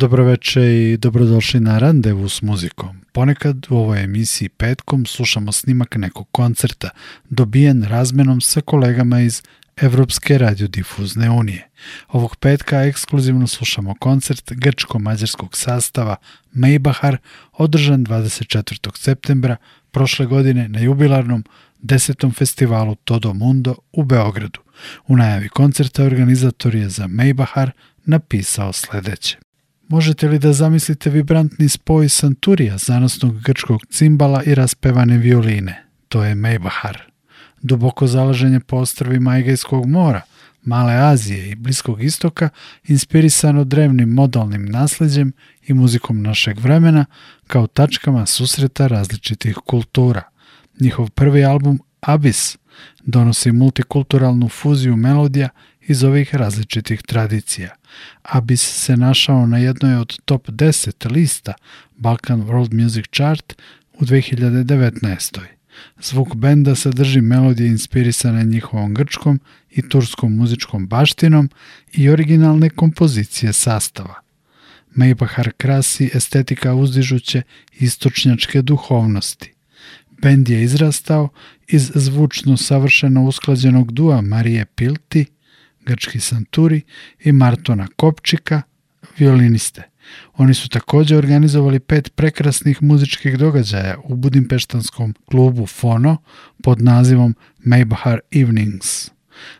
Dobroveče i dobrodošli na randevu s muzikom. Ponekad u ovoj emisiji petkom slušamo snimak nekog koncerta, dobijen razmenom sa kolegama iz Evropske radiodifuzne unije. Ovog petka ekskluzivno slušamo koncert grčko-mađarskog sastava Maybahar, održan 24. septembra prošle godine na jubilarnom desetom festivalu Todo Mundo u Beogradu. U najavi koncerta organizator je za Maybahar napisao sledeće. Možete li da zamislite vibrantni spoj santurija, zanosnog grčkog cimbala i raspevane violine? To je Maybahar. Duboko zalaženje po ostrovima Egejskog mora, Male Azije i Bliskog istoka, inspirisano drevnim modalnim nasledđem i muzikom našeg vremena, kao tačkama susreta različitih kultura. Njihov prvi album Abyss donosi multikulturalnu fuziju melodija iz ovih različitih tradicija. Abyss se našao na jednoj od top 10 lista Balkan World Music Chart u 2019. Zvuk benda sadrži melodije inspirisane njihovom grčkom i turskom muzičkom baštinom i originalne kompozicije sastava. Maybachar krasi estetika uzdižuće istočnjačke duhovnosti. Bend je izrastao iz zvučno savršeno usklađenog dua Marije Pilti – grčki santuri i Martona Kopčika, violiniste. Oni su takođe organizovali pet prekrasnih muzičkih događaja u budimpeštanskom klubu Fono pod nazivom Maybahar Evenings.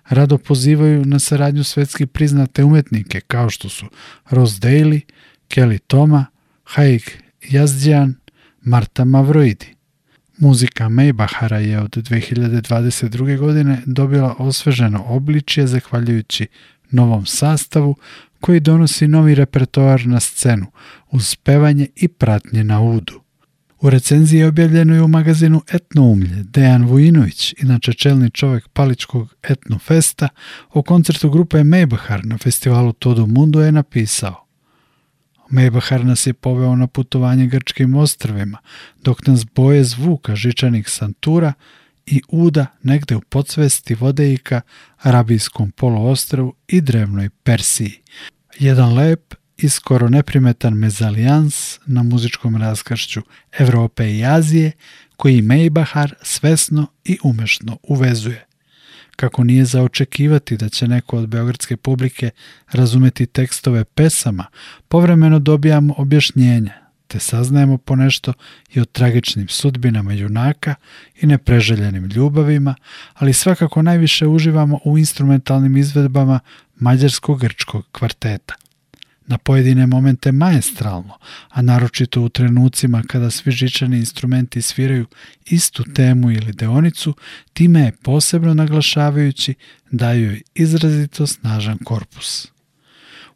Rado pozivaju na saradnju svetski priznate umetnike kao što su Rose Daly, Kelly Toma, Haik Jazdjan, Marta Mavroidi. Muzika Maybachara je od 2022. godine dobila osveženo obličje zahvaljujući novom sastavu koji donosi novi repertoar na scenu uz pevanje i pratnje na udu. U recenziji objavljenoj u magazinu Etnoumlje Dejan Vujinović, inače čelni čovek Paličkog Etnofesta, o koncertu grupe Maybachar na festivalu Todo Mundo je napisao Mejbahar nas je poveo na putovanje grčkim ostrvima, dok nas boje zvuka žičanih santura i uda negde u podsvesti vodejika, arabijskom poluostrvu i drevnoj Persiji. Jedan lep i skoro neprimetan mezalijans na muzičkom raskršću Evrope i Azije, koji Mejbahar svesno i umešno uvezuje kako nije za očekivati da će neko od beogradske publike razumeti tekstove pesama, povremeno dobijamo objašnjenja, te saznajemo ponešto i o tragičnim sudbinama junaka i nepreželjenim ljubavima, ali svakako najviše uživamo u instrumentalnim izvedbama mađarsko-grčkog kvarteta – na pojedine momente maestralno, a naročito u trenucima kada svi žičani instrumenti sviraju istu temu ili deonicu, time je posebno naglašavajući daju joj izrazito snažan korpus.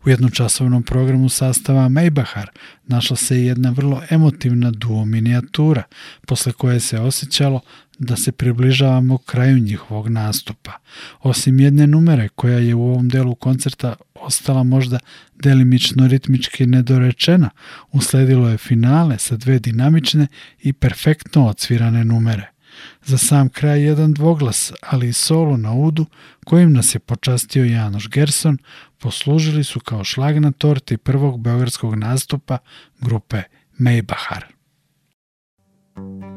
U jednočasovnom programu sastava Maybachar našla se jedna vrlo emotivna duo minijatura, posle koje se osjećalo da se približavamo kraju njihovog nastupa. Osim jedne numere koja je u ovom delu koncerta ostala možda delimično ritmički nedorečena, usledilo je finale sa dve dinamične i perfektno odsvirane numere. Za sam kraj jedan dvoglas, ali i solo na udu, kojim nas je počastio Janoš Gerson, poslužili su kao šlag na torti prvog beogradskog nastupa grupe Maybachar. Thank you.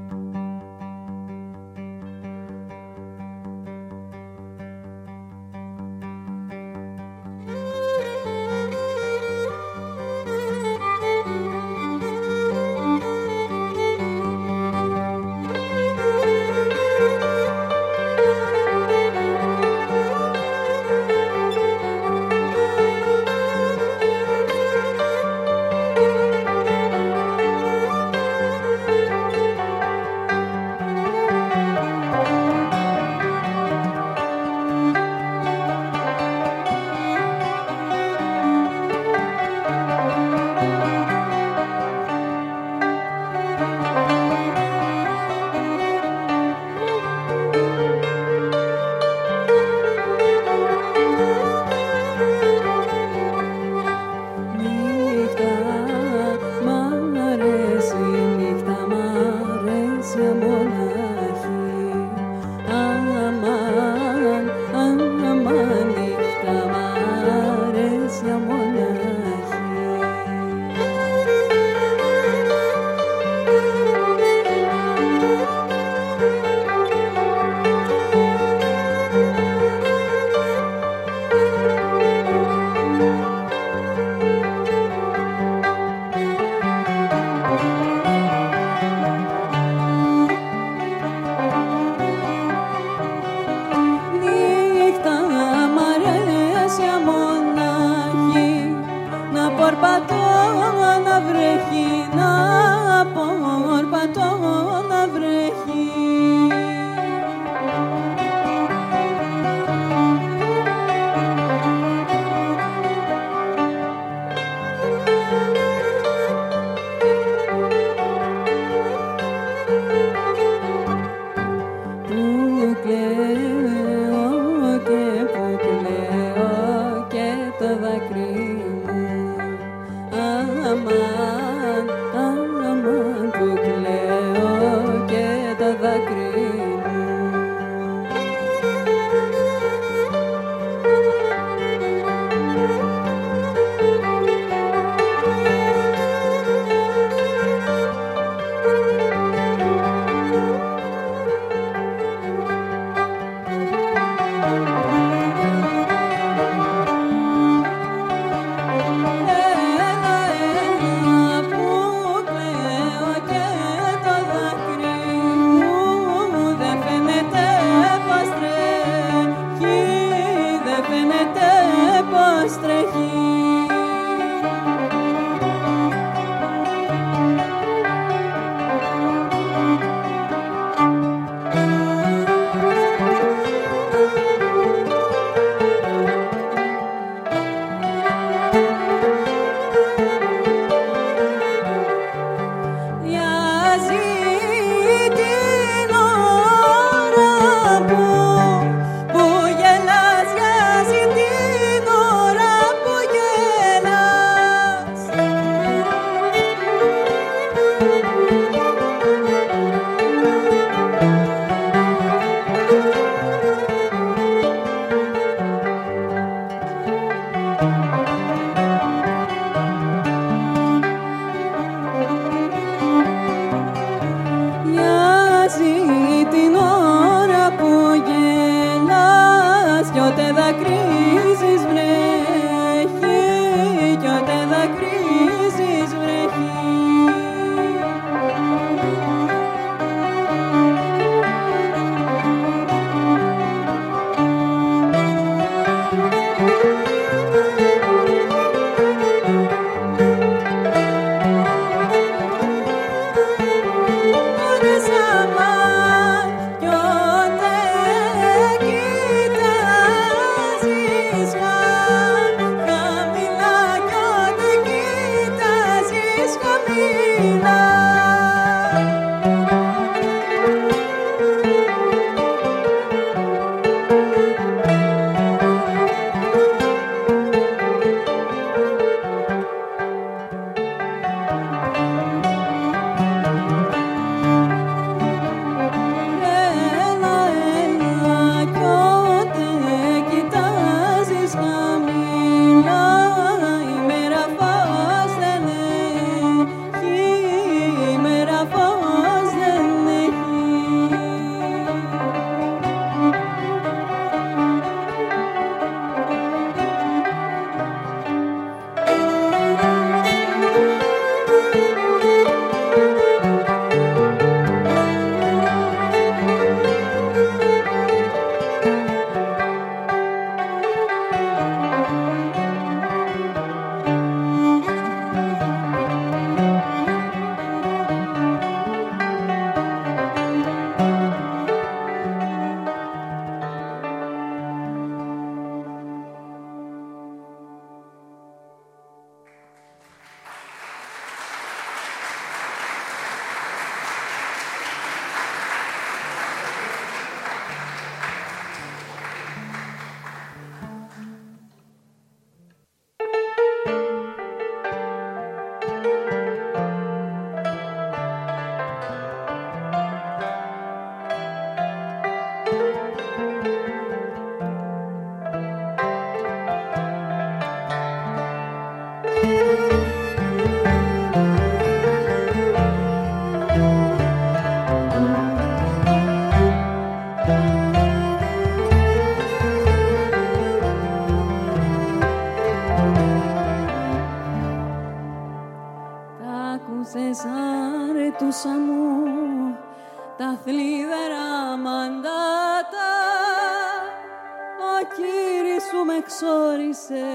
με ξόρισε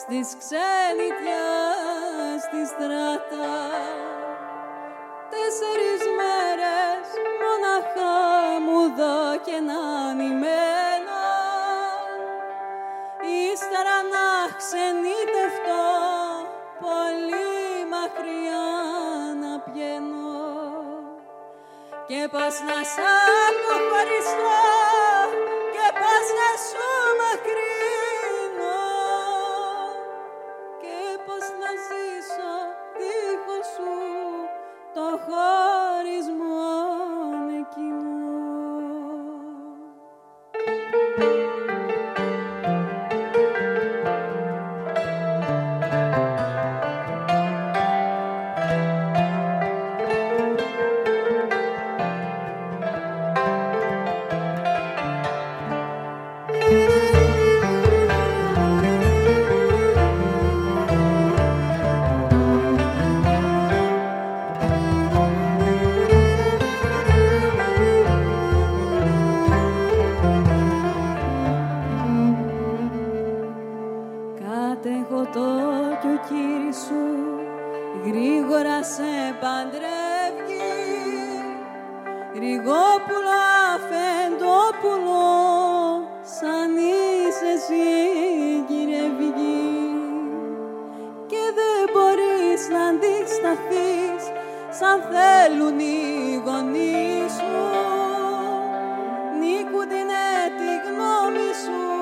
στις ξένιτια στη στράτα Τέσσερις μέρες μοναχά μου δω και να νημένα Ύστερα να ξενιτευτώ πολύ μακριά να πιένω. Και πας να σ' αποχωριστώ και πας να σου σου το χώρο παντρεύει Ριγόπουλο αφεντόπουλο σαν είσαι εσύ κύριε και δεν μπορείς να αντισταθείς σαν θέλουν οι γονείς σου. Νίκου την γνώμη σου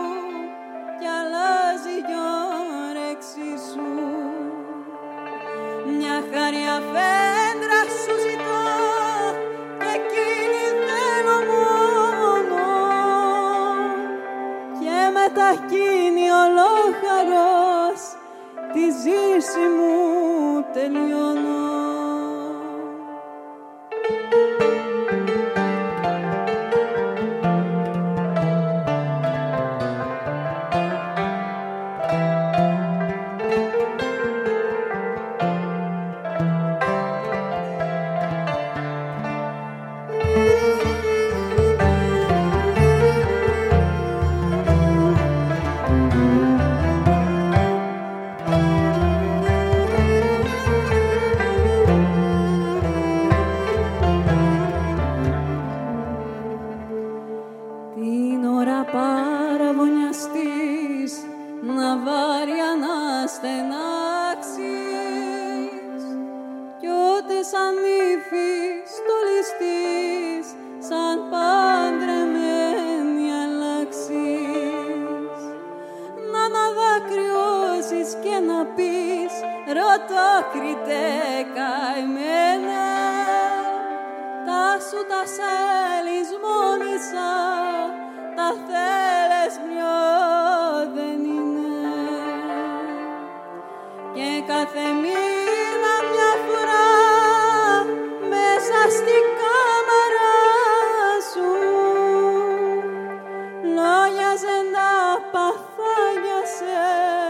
να γίνει ολόχαρος τη ζήση μου τελειώνω. παθάνιασες.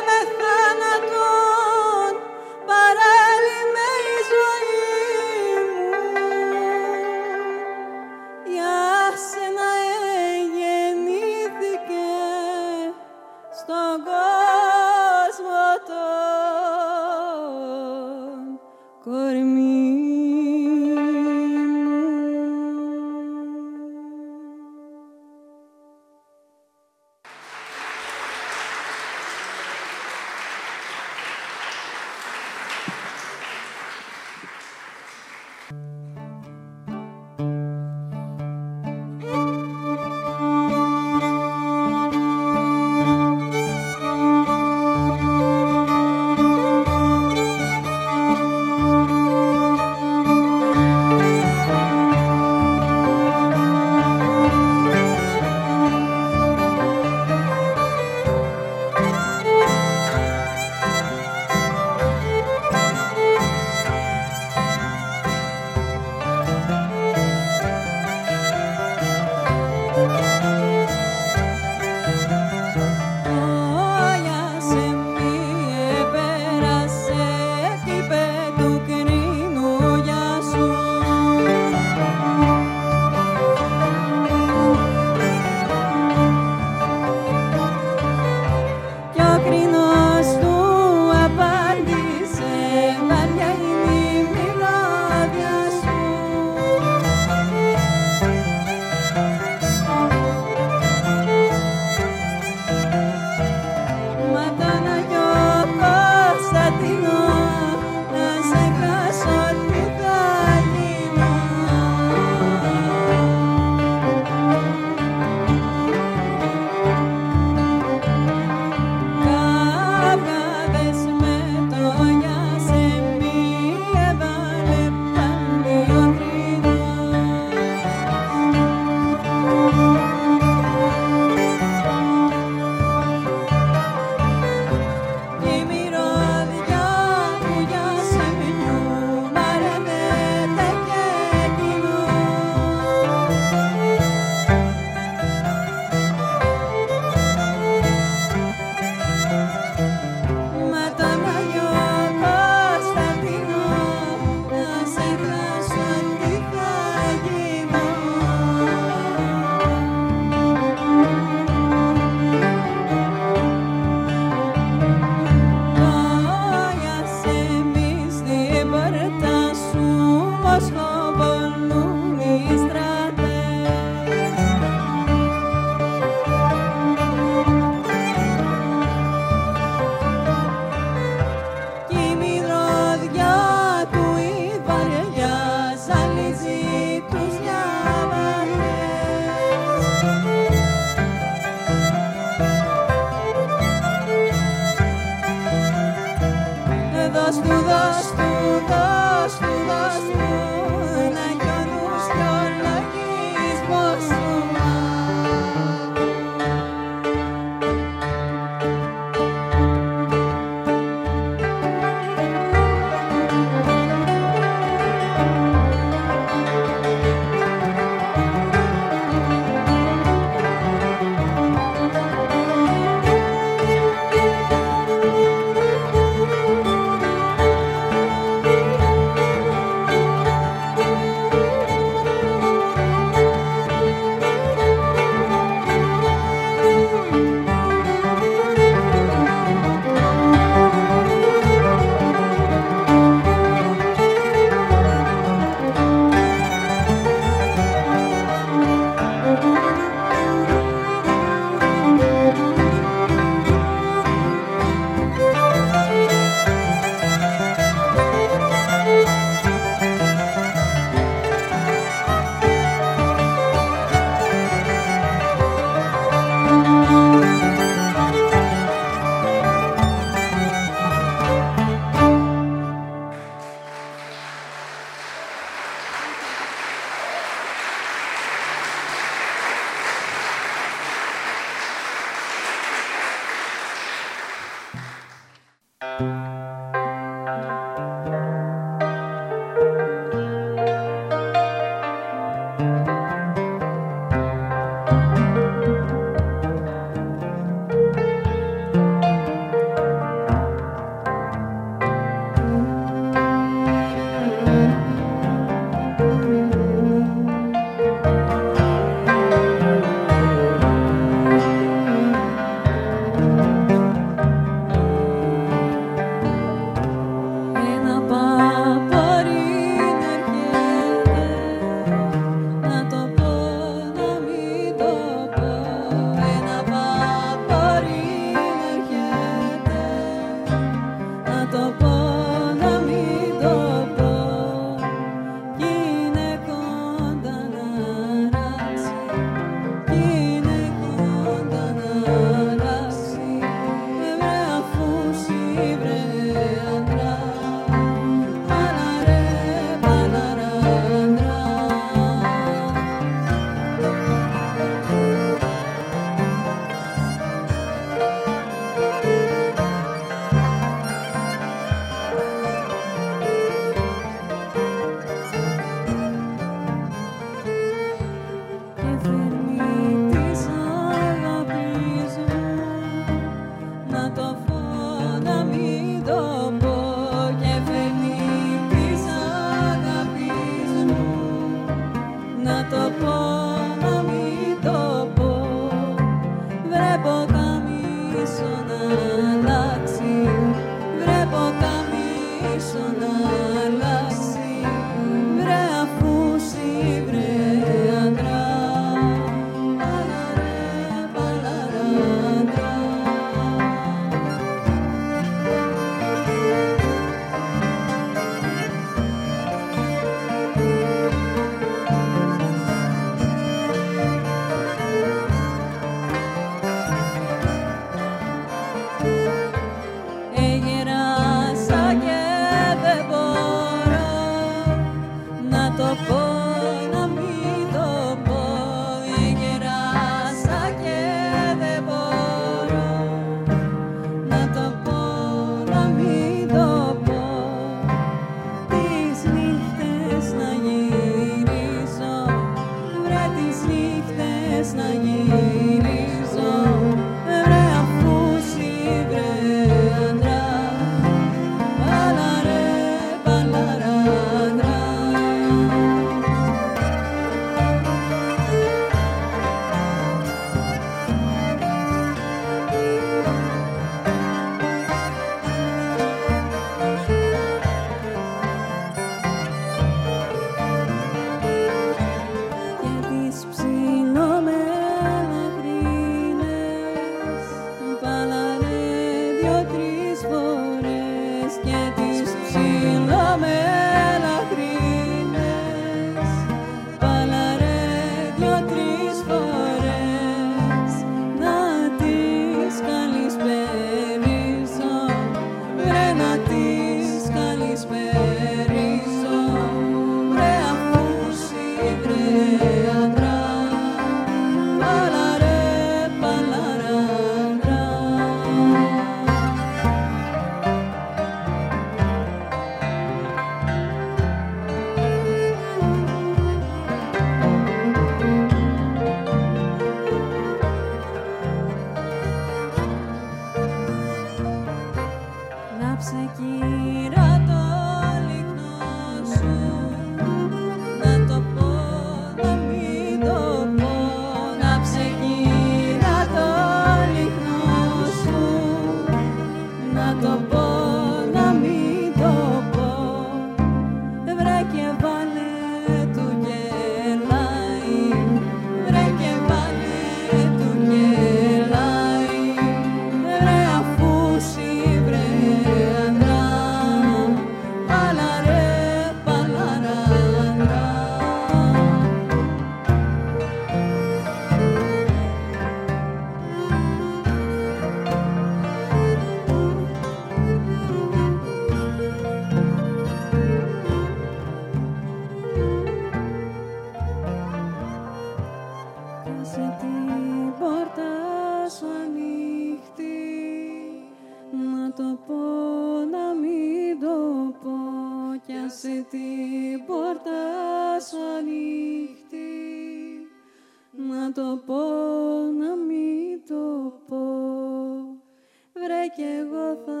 Θα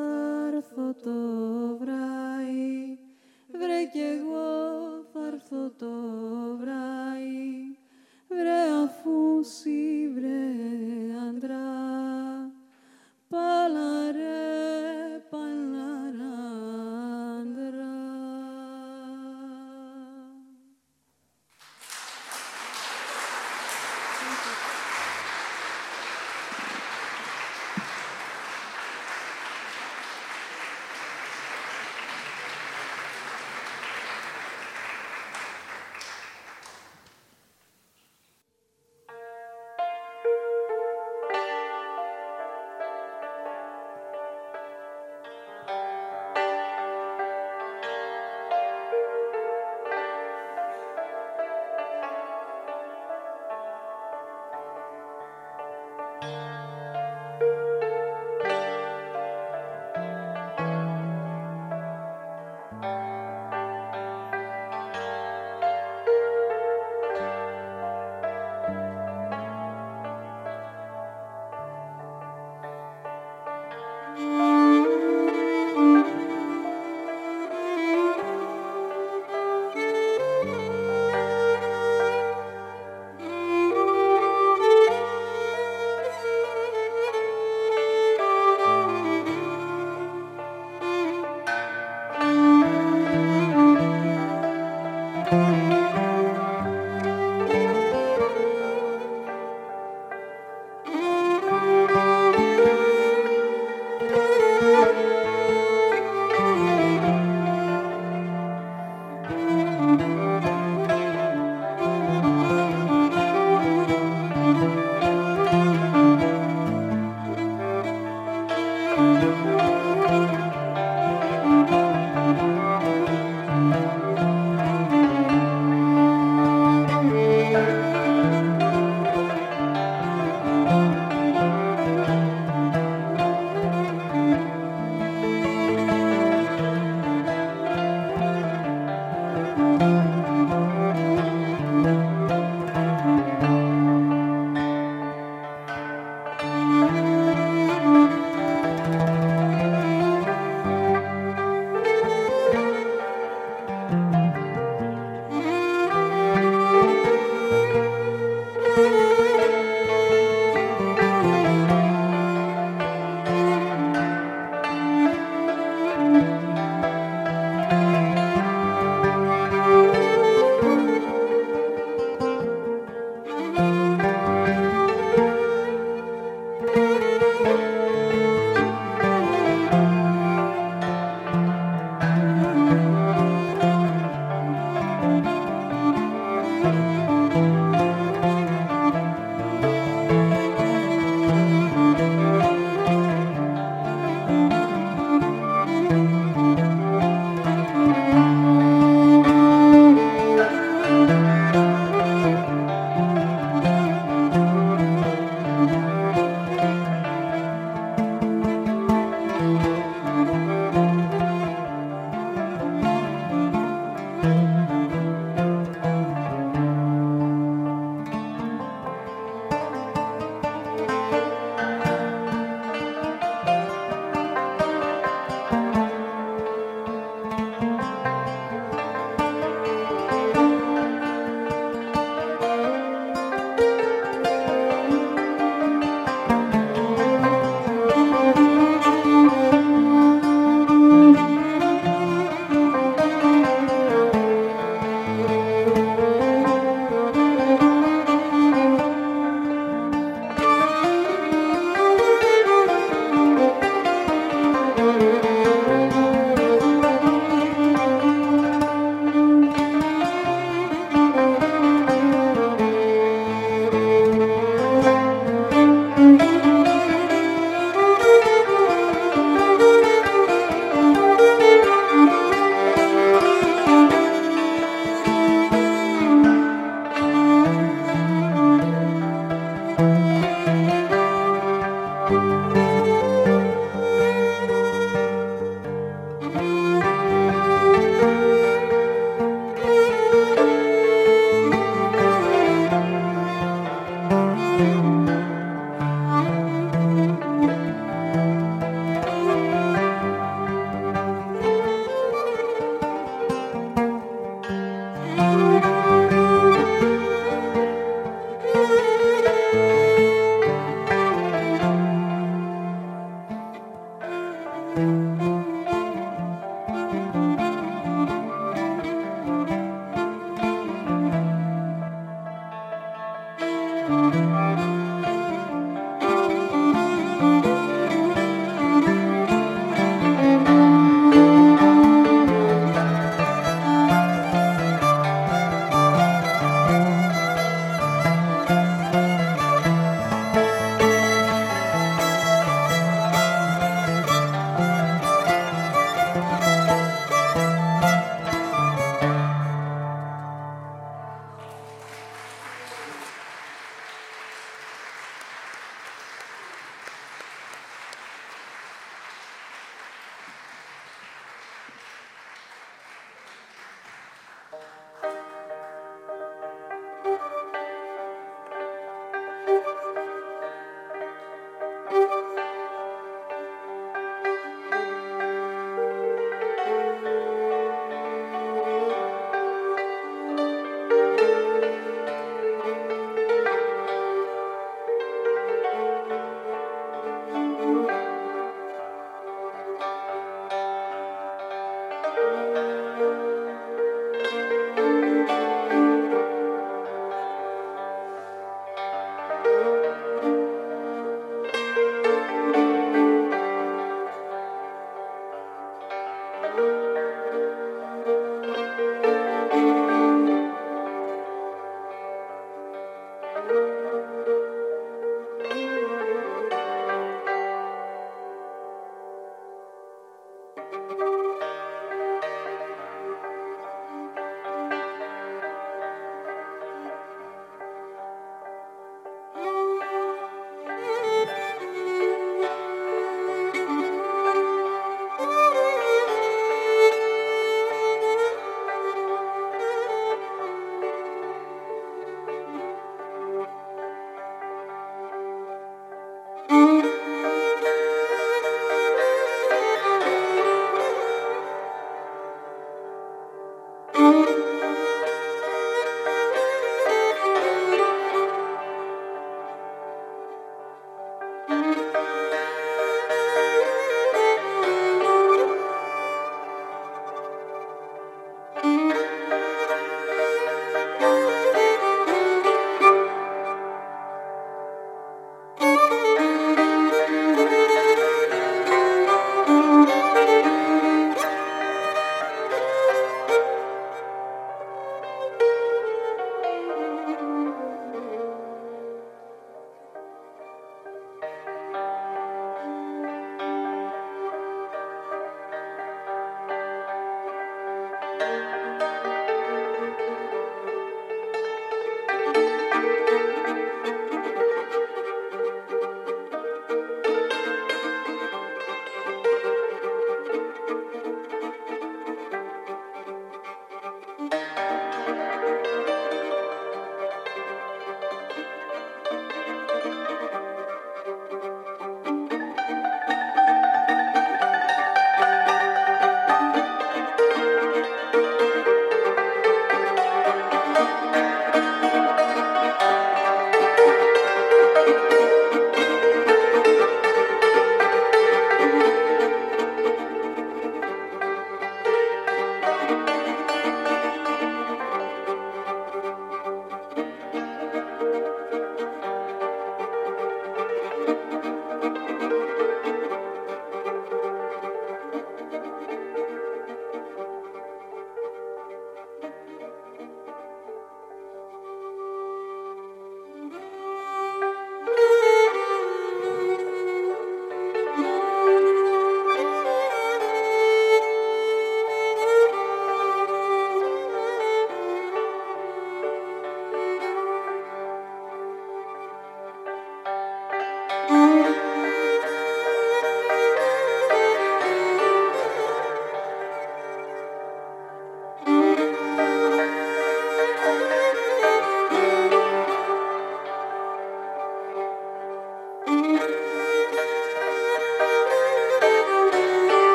έρθω το βράδυ. Βρε κι εγώ θα έρθω το βράδυ. Βρε αφού σι βρε άντρα. Παλαρέ,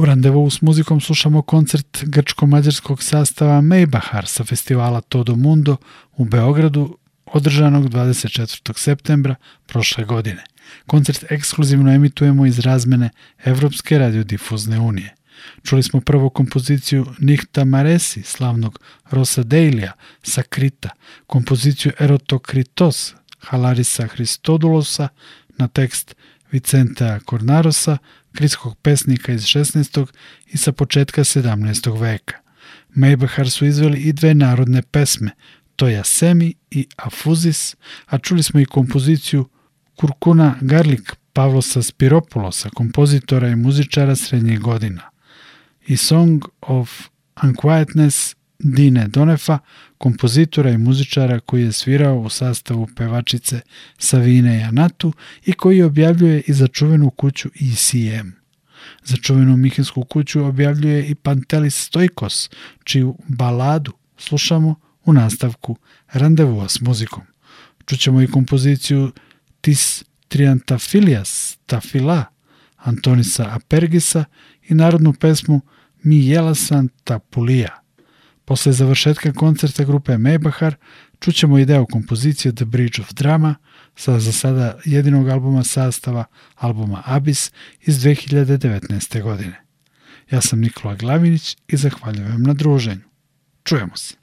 U randevu s muzikom slušamo koncert grčko-mađarskog sastava Maybachar sa festivala Todo Mundo u Beogradu održanog 24. septembra prošle godine. Koncert ekskluzivno emitujemo iz razmene Evropske radiodifuzne unije. Čuli smo prvo kompoziciju Nihta Maresi, slavnog Rosa Deilija sa Krita, kompoziciju Erotokritos Halarisa Hristodulosa na tekst Vicenta Kornarosa, kritskog pesnika iz 16. i sa početka 17. veka. Maybachar su izveli i dve narodne pesme, Toja Semi i Afuzis, a čuli smo i kompoziciju Kurkuna Garlik Pavlosa Spiropulosa, kompozitora i muzičara srednjih godina i Song of Unquietness Dine Donefa, kompozitora i muzičara koji je svirao u sastavu pevačice Savine Janatu i koji objavljuje i za čuvenu kuću ECM. Za čuvenu Mihinsku kuću objavljuje i Pantelis Stojkos, čiju baladu slušamo u nastavku Randevua s muzikom. Čućemo i kompoziciju Tis Triantafilias Tafila Antonisa Apergisa i narodnu pesmu Mi Jelasan Tapulija. Posle završetka koncerta grupe Maybachar čućemo i deo kompozicije The Bridge of Drama sa za sada jedinog albuma sastava albuma Abyss iz 2019. godine. Ja sam Nikola Glavinić i zahvaljujem na druženju. Čujemo se.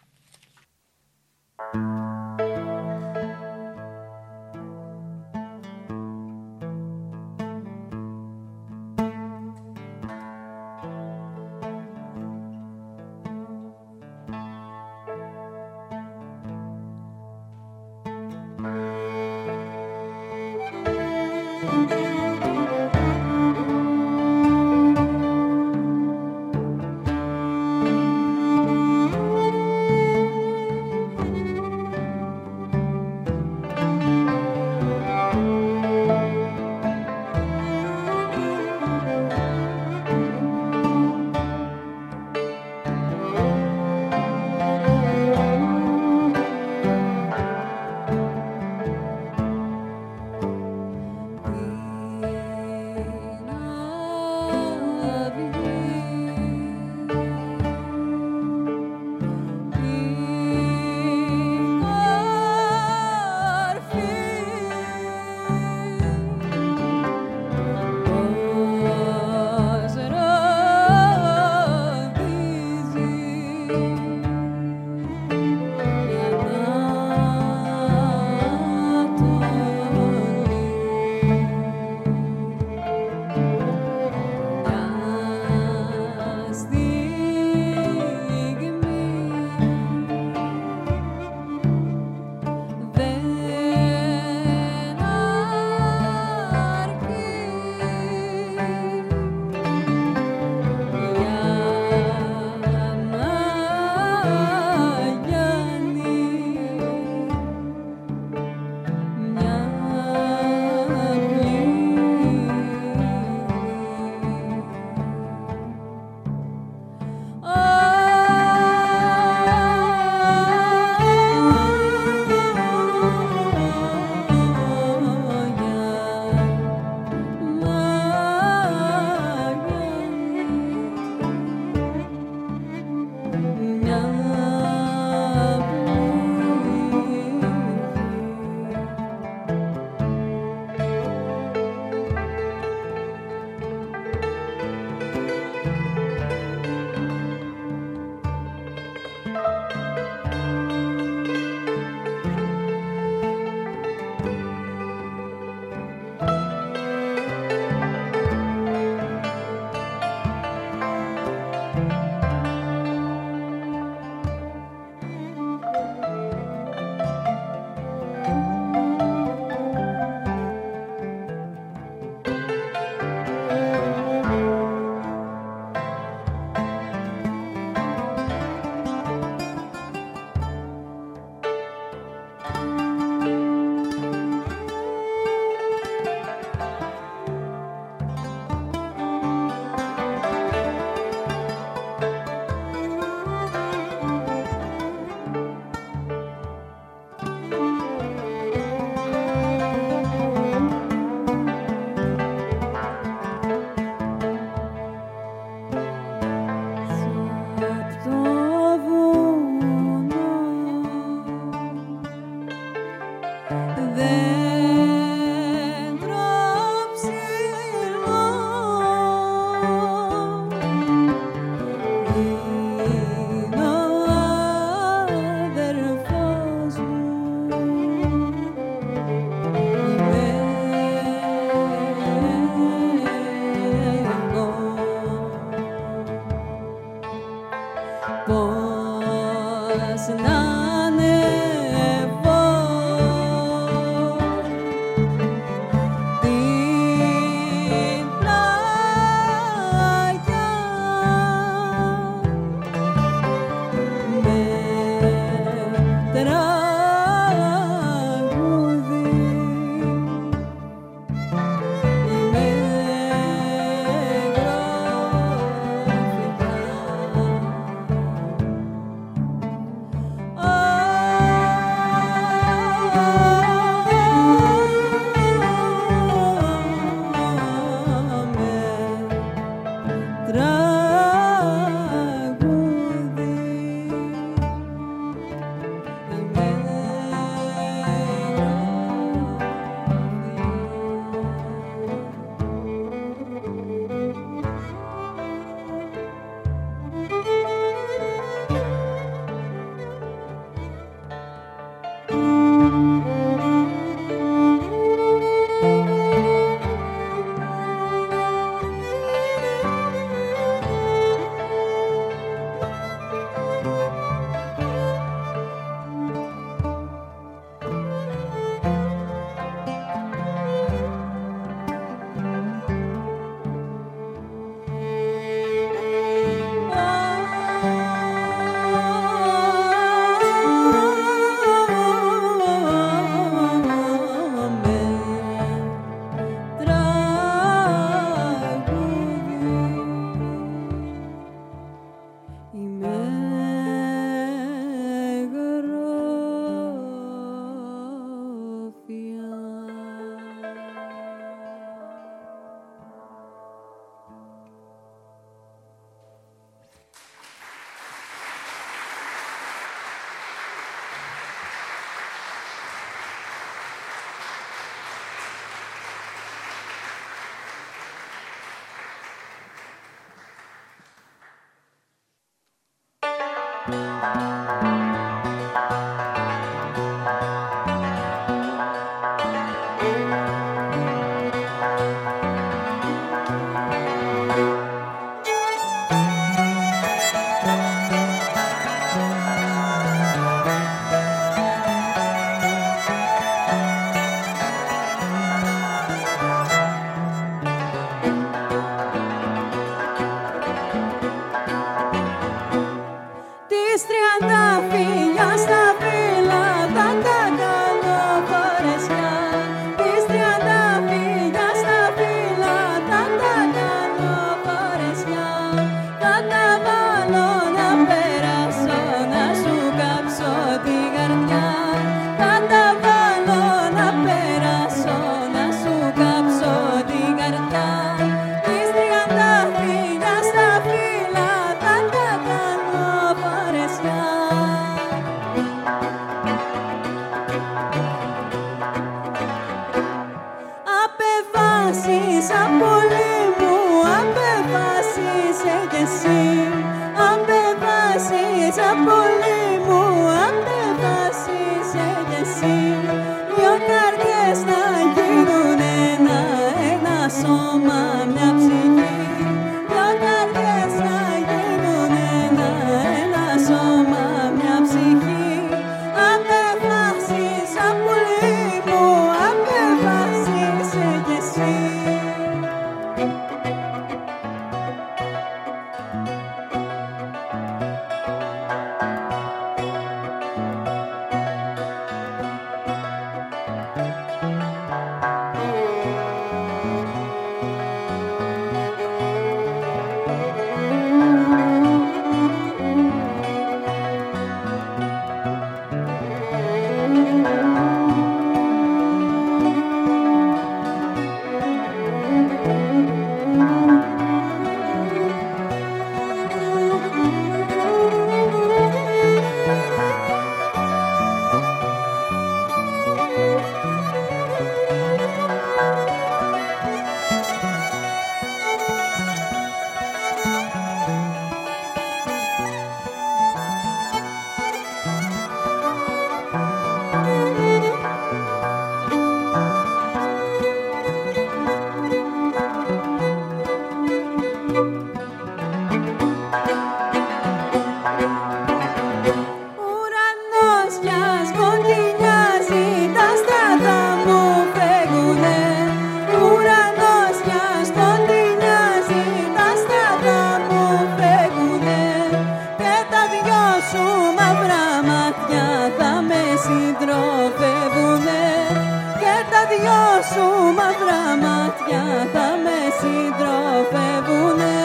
δυο σου μαύρα μάτια θα με συντροφεύουνε.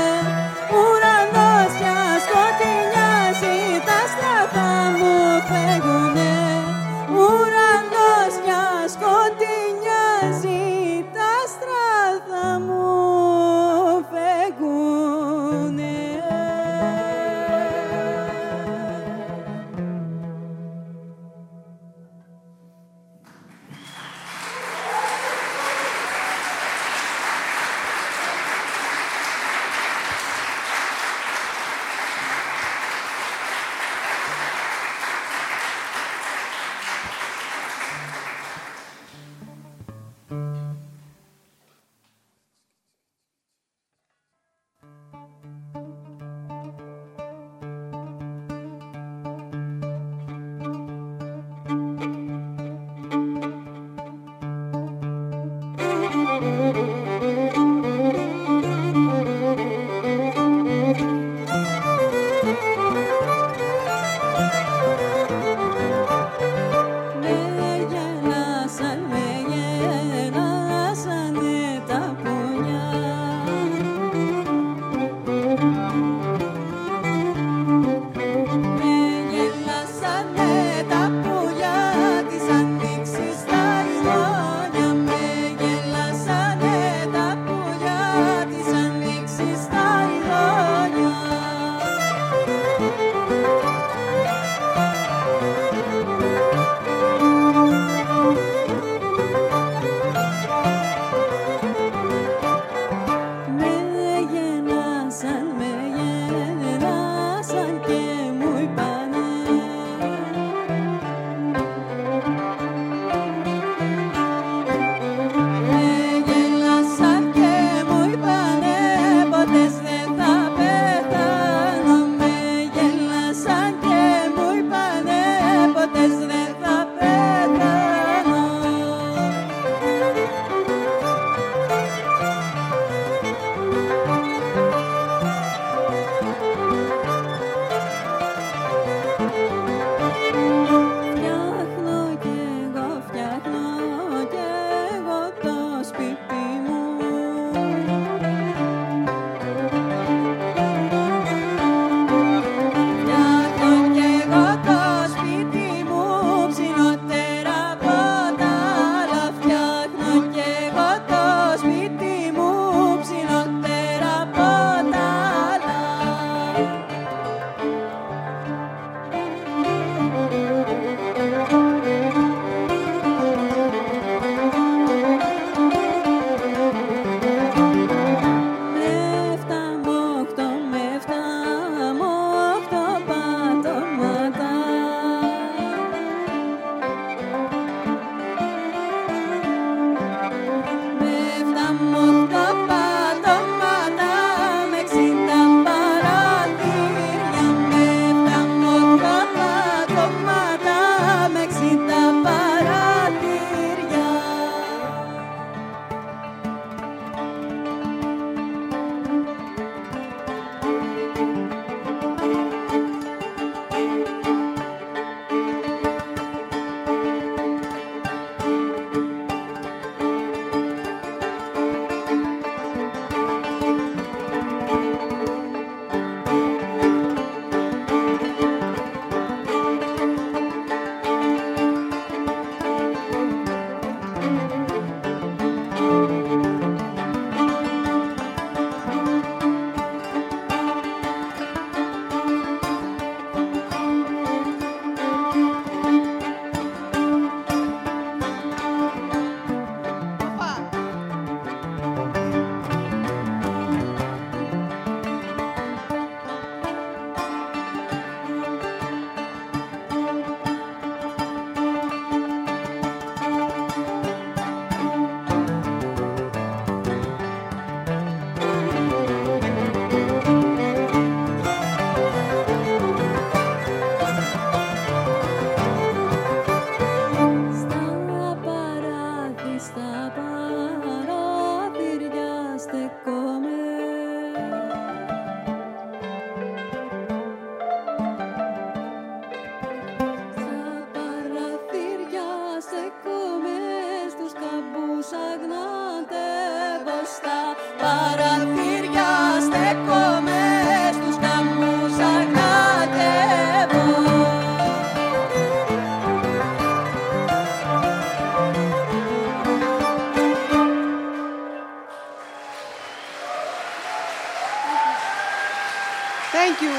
Thank you.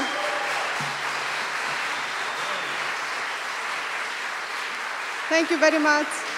Thank you very much.